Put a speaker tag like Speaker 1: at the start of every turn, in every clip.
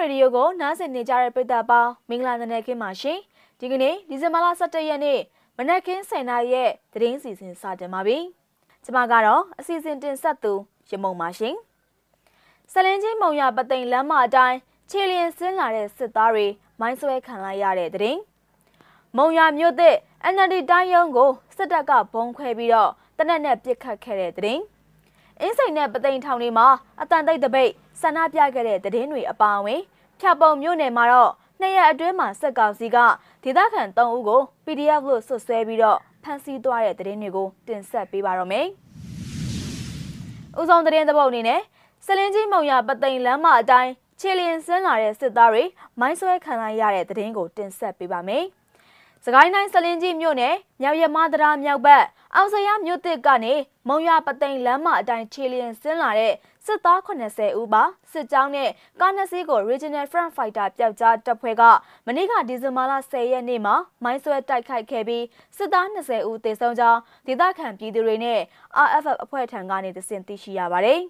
Speaker 1: ရေဒီယိုကိုနားဆင်နေကြတဲ့ပရိသတ်ပေါင်းမင်္ဂလာနံနက်ခင်းပါရှင်ဒီကနေ့ဒီဇင်ဘာလ17ရက်နေ့မနက်ခင်း7:00နာရီရဲ့သတင်းစီစဉ်စတင်ပါပြီကျွန်မကတော့အစီအစဉ်တင်ဆက်သူရမုံပါရှင်ဆလင်းချင်းမုံရပသိမ်လမ်းမအတိုင်းခြေလျင်ဆင်းလာတဲ့စစ်သားတွေမိုင်းဆွဲခံလိုက်ရတဲ့တဲ့မုံရမြို့သစ် NLD တိုင်းရုံးကိုစစ်တပ်ကဘုံခွဲပြီးတော့တနက်နဲ့ပစ်ခတ်ခဲ့တဲ့တဲ့ အင်းစိန်နဲ့ပသိမ်ထောင်တွေမှာအတန်တိတ်တပိတ်ဆန္ဒပြခဲ့တဲ့သတင်းတွေအပါအဝင်ဖြတ်ပုံမြို့နယ်မှာတော့နှစ်ရက်အတွင်းမှာစစ်ကောင်စီကဒေသခံ3ဦးကို PDF လို့ဆွဆွဲပြီးတော့ဖမ်းဆီးသွားတဲ့သတင်းတွေကိုတင်ဆက်ပေးပါတော့မယ်။ဦးဆောင်သတင်းသဘောက်အနေနဲ့စလင်းကြီးမုံရပသိမ်လမ်းမအတိုင်းခြေလျင်ဆင်းလာတဲ့စစ်သားတွေမိုင်းဆွဲခံလိုက်ရတဲ့သတင်းကိုတင်ဆက်ပေးပါမယ်။ စကိုင်းတိုင်းစလင်းကြီးမြို့နယ်မြောက်ရမသဒရာမြောက်ဘက်အောင်စရမြို့တစ်ကနေမုံရပသိမ်လမ်းမအတိုင်းခြေလျင်ဆင်းလာတဲ့စစ်သား80ဦးပါစစ်ကြောင်းနဲ့ကားနှစ်စီးကို Regional Front Fighter ပျောက်ကြားတပ်ဖွဲ့ကမနေ့ကဒီဇင်ဘာလ10ရက်နေ့မှာမိုင်းဆွဲတိုက်ခိုက်ခဲ့ပြီးစစ်သား20ဦးသေဆုံးကြောင်းဒေသခံပြည်သူတွေနဲ့ RFF အဖွဲ့ထံကနေသိသိရှိရပါတယ်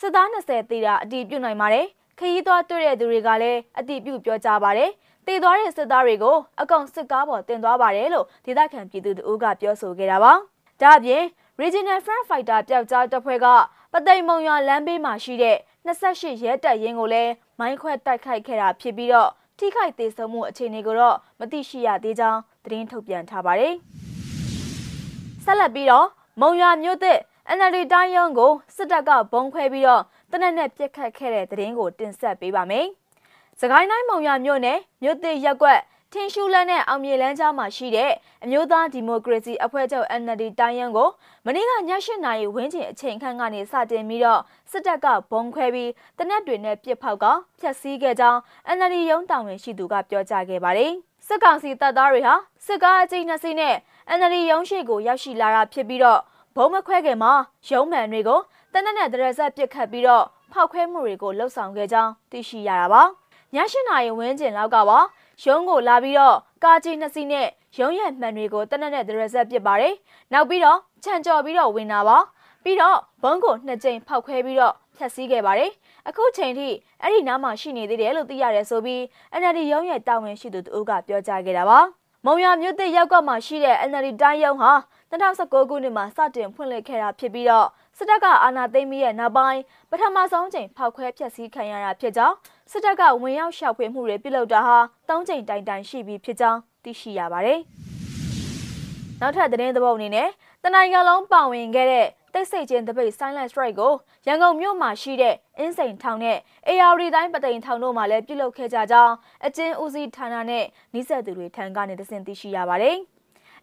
Speaker 1: စစ်သား20သေတာအတည်ပြုနိုင်ပါတယ် ခရီးသွားတွေ့တဲ့သူတွေကလည်းအတည်ပြုပြောကြားပါတယ်တည်သွားတဲ့စစ်သားတွေကိုအကောင်စစ်ကားပေါ်တင်သွားပါတယ်လို့ဒေသခံပြည်သူတို့ကပြောဆိုခဲ့တာပါ။ဒါ့အပြင် Regional Front Fighter ပျောက်ကြားတပ်ဖွဲ့ကပသိမ်မုံရွာလမ်းဘေးမှာရှိတဲ့28ရဲတပ်ရင်းကိုလည်းမိုင်းခွဲတိုက်ခိုက်ခဲ့တာဖြစ်ပြီးတော့ထိခိုက်သေးဆုံးမှုအခြေအနေကိုတော့မသိရှိရသေးကြောင်းသတင်းထုတ်ပြန်ထားပါတယ်။ဆက်လက်ပြီးတော့မုံရွာမြို့သစ် NLD တိုင်းရုံးကိုစစ်တပ်ကဘုံခွဲပြီးတော့ တနက်နဲ့ပြစ်ခတ်ခဲ့တဲ့သတင်းကိုတင်ဆက်ပေးပါမယ်။စကိုင်းတိုင်းမုံရွာမြို့နယ်မြို့သစ်ရက်ကွက်ထင်းရှူလန်းနဲ့အောင်မြေလန်းကြားမှာရှိတဲ့အမျိုးသားဒီမိုကရေစီအဖွဲ့ချုပ် NLD တိုင်းရန်ကိုမနေ့ကည8နာရီဝန်းကျင်အချိန်ခန့်ကနေစတင်ပြီးတော့စစ်တပ်ကဘုံခွဲပြီးတနက်တွေနဲ့ပြစ်ဖောက်ကဖျက်ဆီးခဲ့ကြောင်း NLD ရုံးတောင်ဝင်ရှိသူကပြောကြားခဲ့ပါတယ်။စစ်ကောင်စီတပ်သားတွေဟာစစ်ကားအကျဉ်းနှစ်စီးနဲ့ NLD ရုံးရှိကိုရောက်ရှိလာတာဖြစ်ပြီးတော့ဘုံမခွဲခင်မှာရုံးမှန်တွေကို တနက်နဲ့တရဆက်ပစ်ခတ်ပြီးတော့ဖောက်ခွဲမှုတွေကိုလှုပ်ဆောင်ခဲ့ကြောင်းသိရှိရတာပါ။ည8နာရီဝန်းကျင်လောက်ကပါရုံးကိုလာပြီးတော့ကားကြီးနှစ်စီးနဲ့ရုံးရဲ့မှန်တွေကိုတနက်နဲ့ဒရက်ဆက်ပစ်ပါတယ်။နောက်ပြီးတော့ခြံကြော်ပြီးတော့ဝင်လာပါ။ပြီးတော့ဘုံကိုနှစ်ကြိမ်ဖောက်ခွဲပြီးတော့ဖျက်ဆီးခဲ့ပါတယ်။အခုချိန်ထိအဲ့ဒီနားမှာရှိနေသေးတယ်လို့သိရတယ်ဆိုပြီး NLD ရုံးရဲ့တာဝန်ရှိသူတို့ကပြောကြားခဲ့တာပါ။မုံရမြို့သစ်ရောက်ကွက်မှာရှိတဲ့ NLD တိုင်းရုံးဟာ 2019ခုနှစ်မှာစတင်ဖွင့်လှစ်ခဲ့တာဖြစ်ပြီးတော့စစ်တပ်ကအာဏာသိမ်းပြီးရဲ့နောက်ပိုင်းပထမဆုံးချိန်ဖောက်ခွဲဖျက်ဆီးခံရတာဖြစ်ကြောင်းစစ်တပ်ကဝင်ရောက်ရှာဖွေမှုတွေပြုလုပ်တာဟာ၃ချိန်တိုင်တိုင်ရှိပြီဖြစ်ကြောင်းသိရှိရပါတယ်။နောက်ထပ်သတင်းသဘောအနေနဲ့တနိုင်ငံလုံးပါဝင်ခဲ့တဲ့တိတ်ဆိတ်ခြင်းတပိတ် Silent Strike ကိုရန်ကုန်မြို့မှာရှိတဲ့အင်းစိန်ထောင်နဲ့ AR တိုင်းပသိမ်ထောင်တို့မှလည်းပြုလုပ်ခဲ့ကြကြောင်းအကျဉ်းဦးစီးဌာနနဲ့နှိစက်သူတွေထံကနေသိသိရှိရပါတယ်။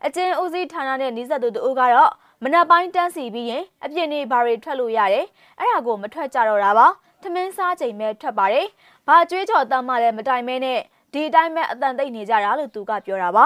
Speaker 1: အကျဉ်းဦးစီးဌာနနဲ့နှိစက်သူတို့ကတော့မနက်ပိုင်းတန်းစီပြီးရင်အပြစ်နေဘာတွေထွက်လို့ရတယ်အဲ့ဒါကိုမထွက်ကြတော့တာပါထမင်းစားချိန်မဲ့ထွက်ပါတယ်ဘာကြွေးကြော်တမ်းမှလည်းမတိုင်မဲနဲ့ဒီအတိုင်းပဲအတန်သိပ်နေကြတာလို့သူကပြောတာပါ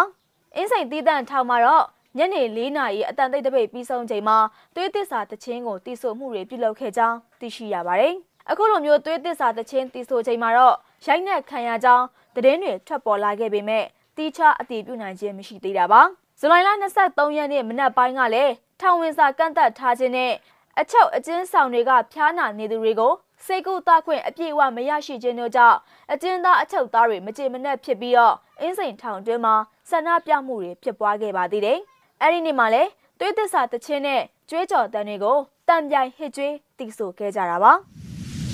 Speaker 1: အင်းစိန်တီးတန့်ထောင်မှာတော့ညနေ၄နာရီအတန်သိပ်တပိတ်ပြီးဆုံးချိန်မှာသွေးသစ္စာတချင်းကိုတီးဆိုမှုတွေပြုလုပ်ခဲ့ကြောင်းသိရှိရပါတယ်အခုလိုမျိုးသွေးသစ္စာတချင်းတီးဆိုချိန်မှာတော့ရိုက်နှက်ခံရကြောင်းသတင်းတွေထွက်ပေါ်လာခဲ့ပေမဲ့တီးခြားအတည်ပြုနိုင်ခြင်းမရှိသေးတာပါ ဇူလိုင်လ23ရက်နေ့မနက်ပိုင်းကလည်းထောင်ဝင်စာကန့်သက်ထားခြင်းနဲ့အချုပ်အကျဉ်းဆောင်တွေကဖျားနာနေသူတွေကိုစိတ်ကူသားခွင့်အပြည့်အဝမရရှိခြင်းတို့ကြောင့်အကျဉ်းသားအချုပ်သားတွေမကြေမနက်ဖြစ်ပြီးတော့အင်းစိန်ထောင်တွင်းမှာဆန္ဒပြမှုတွေဖြစ်ပွားခဲ့ပါသေးတယ်။အဲဒီနေ့မှာလည်းသွေးသစ္စာတခြင်းနဲ့ကြွေးကြော်တန်တွေကိုတံပြိုင်ဟစ်ကြွေးတီးဆိုခဲ့ကြတာပါ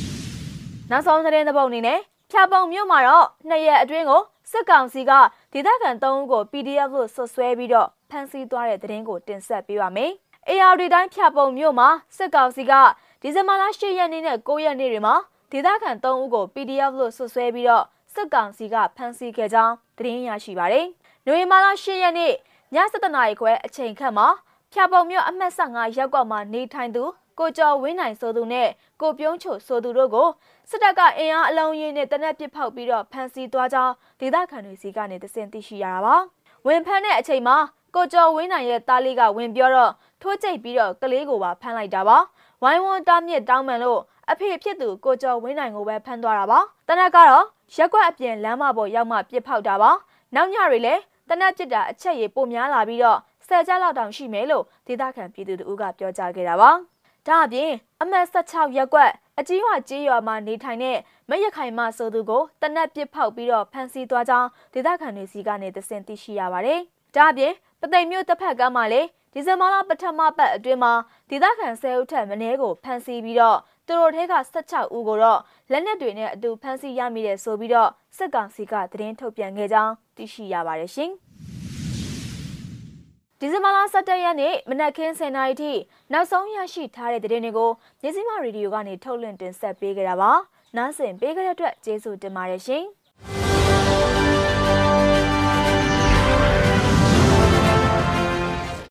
Speaker 1: ။နောက်ဆုံးသတင်းသဘောက်အနေနဲ့ ဖြာပုံမြို့မှာတော့နှစ်ရက်အတွင်းကိုစစ်ကောင်စီကဒေသခံ၃ဦးကို PDF လို့ဆွဆွဲပြီးတော့ဖမ်းဆီးသွားတဲ့သတင်းကိုတင်ဆက်ပေးပါမယ်။ AR တိုင်းဖြာပုံမြို့မှာစစ်ကောင်စီကဒီဇင်ဘာလ10ရက်နေ့နဲ့9ရက်နေ့တွေမှာဒေသခံ3ဦးကို PDF လို့ဆွဆွဲပြီးတော့စစ်ကောင်စီကဖမ်းဆီးခဲ့ကြောင်းသတင်းရရှိပါတယ်။နိုဝင်ဘာလ10ရက်နေ့ည7:00နာရီခွဲအချိန်ခန့်မှာဖြာပုံမြို့အမှတ်15ရပ်ကွက်မှာနေထိုင်သူ ကိုကျော်ဝင်းနိုင်ဆိုသူနဲ့ကိုပြုံးချိုဆိုသူတို့ကိုစစ်တပ်ကအင်အားအလုံးကြီးနဲ့တနက်ပစ်ဖောက်ပြီးတော့ဖမ်းဆီးသွားကြောင်းဒေသခံတွေစီကနေတစင်သိရှိရတာပါ။ဝင်ဖမ်းတဲ့အချိန်မှာကိုကျော်ဝင်းနိုင်ရဲ့တားလေးကဝင်ပြောတော့ထိုးကျိတ်ပြီးတော့ကလေးကိုပါဖမ်းလိုက်တာပါ။ဝိုင်းဝန်းတားမြစ်တောင်းပန်လို့အဖေဖြစ်သူကိုကျော်ဝင်းနိုင်ကိုပဲဖမ်းသွားတာပါ။တနက်ကတော့ရက်ကွက်အပြင်လမ်းမပေါ်ရောက်မှပြစ်ဖောက်တာပါ။နောက်ညတွေလည်းတနက်ပစ်တာအချက်ရည်ပိုများလာပြီးတော့ဆယ်ကြလောက်တောင်ရှိမယ်လို့ဒေသခံပြည်သူတို့ကပြောကြားခဲ့တာပါ။ ဒါအပြင်အမှတ်16ရက်ကွက်အကြီးရွာကြီးရွာမှာနေထိုင်တဲ့မရခိုင်မဆိုသူကိုတနက်ပစ်ဖောက်ပြီးတော့ဖမ်းဆီးသွားကြောင်းဒေသခံတွေစီကနေသင်သိရှိရပါတယ်။ဒါအပြင်ပသိမ်မြို့တစ်ဖက်ကမှလည်းဒီဇင်ဘာလပထမပတ်အတွင်းမှာဒေသခံ10ဦးထက်မနည်းကိုဖမ်းဆီးပြီးတော့သူတို့ထဲက16ဦးကိုတော့လက်နက်တွေနဲ့အတူဖမ်းဆီးရမိတယ်ဆိုပြီးတော့စစ်ကောင်စီကသတင်းထုတ်ပြန်ခဲ့ကြောင်းသိရှိရပါတယ်ရှင်။ ဒီဇင်ဘာလ17ရက်နေ့မနက်ခင်း10:00နာရီထိနောက်ဆုံးရရှိထားတဲ့သတင်းတွေကိုညစီမရေဒီယိုကနေထုတ်လွှင့်တင်ဆက်ပေးကြတာပါ။နားဆင်ပေးကြတဲ့အတွက်ကျေးဇူးတင်ပါတယ်ရှင်။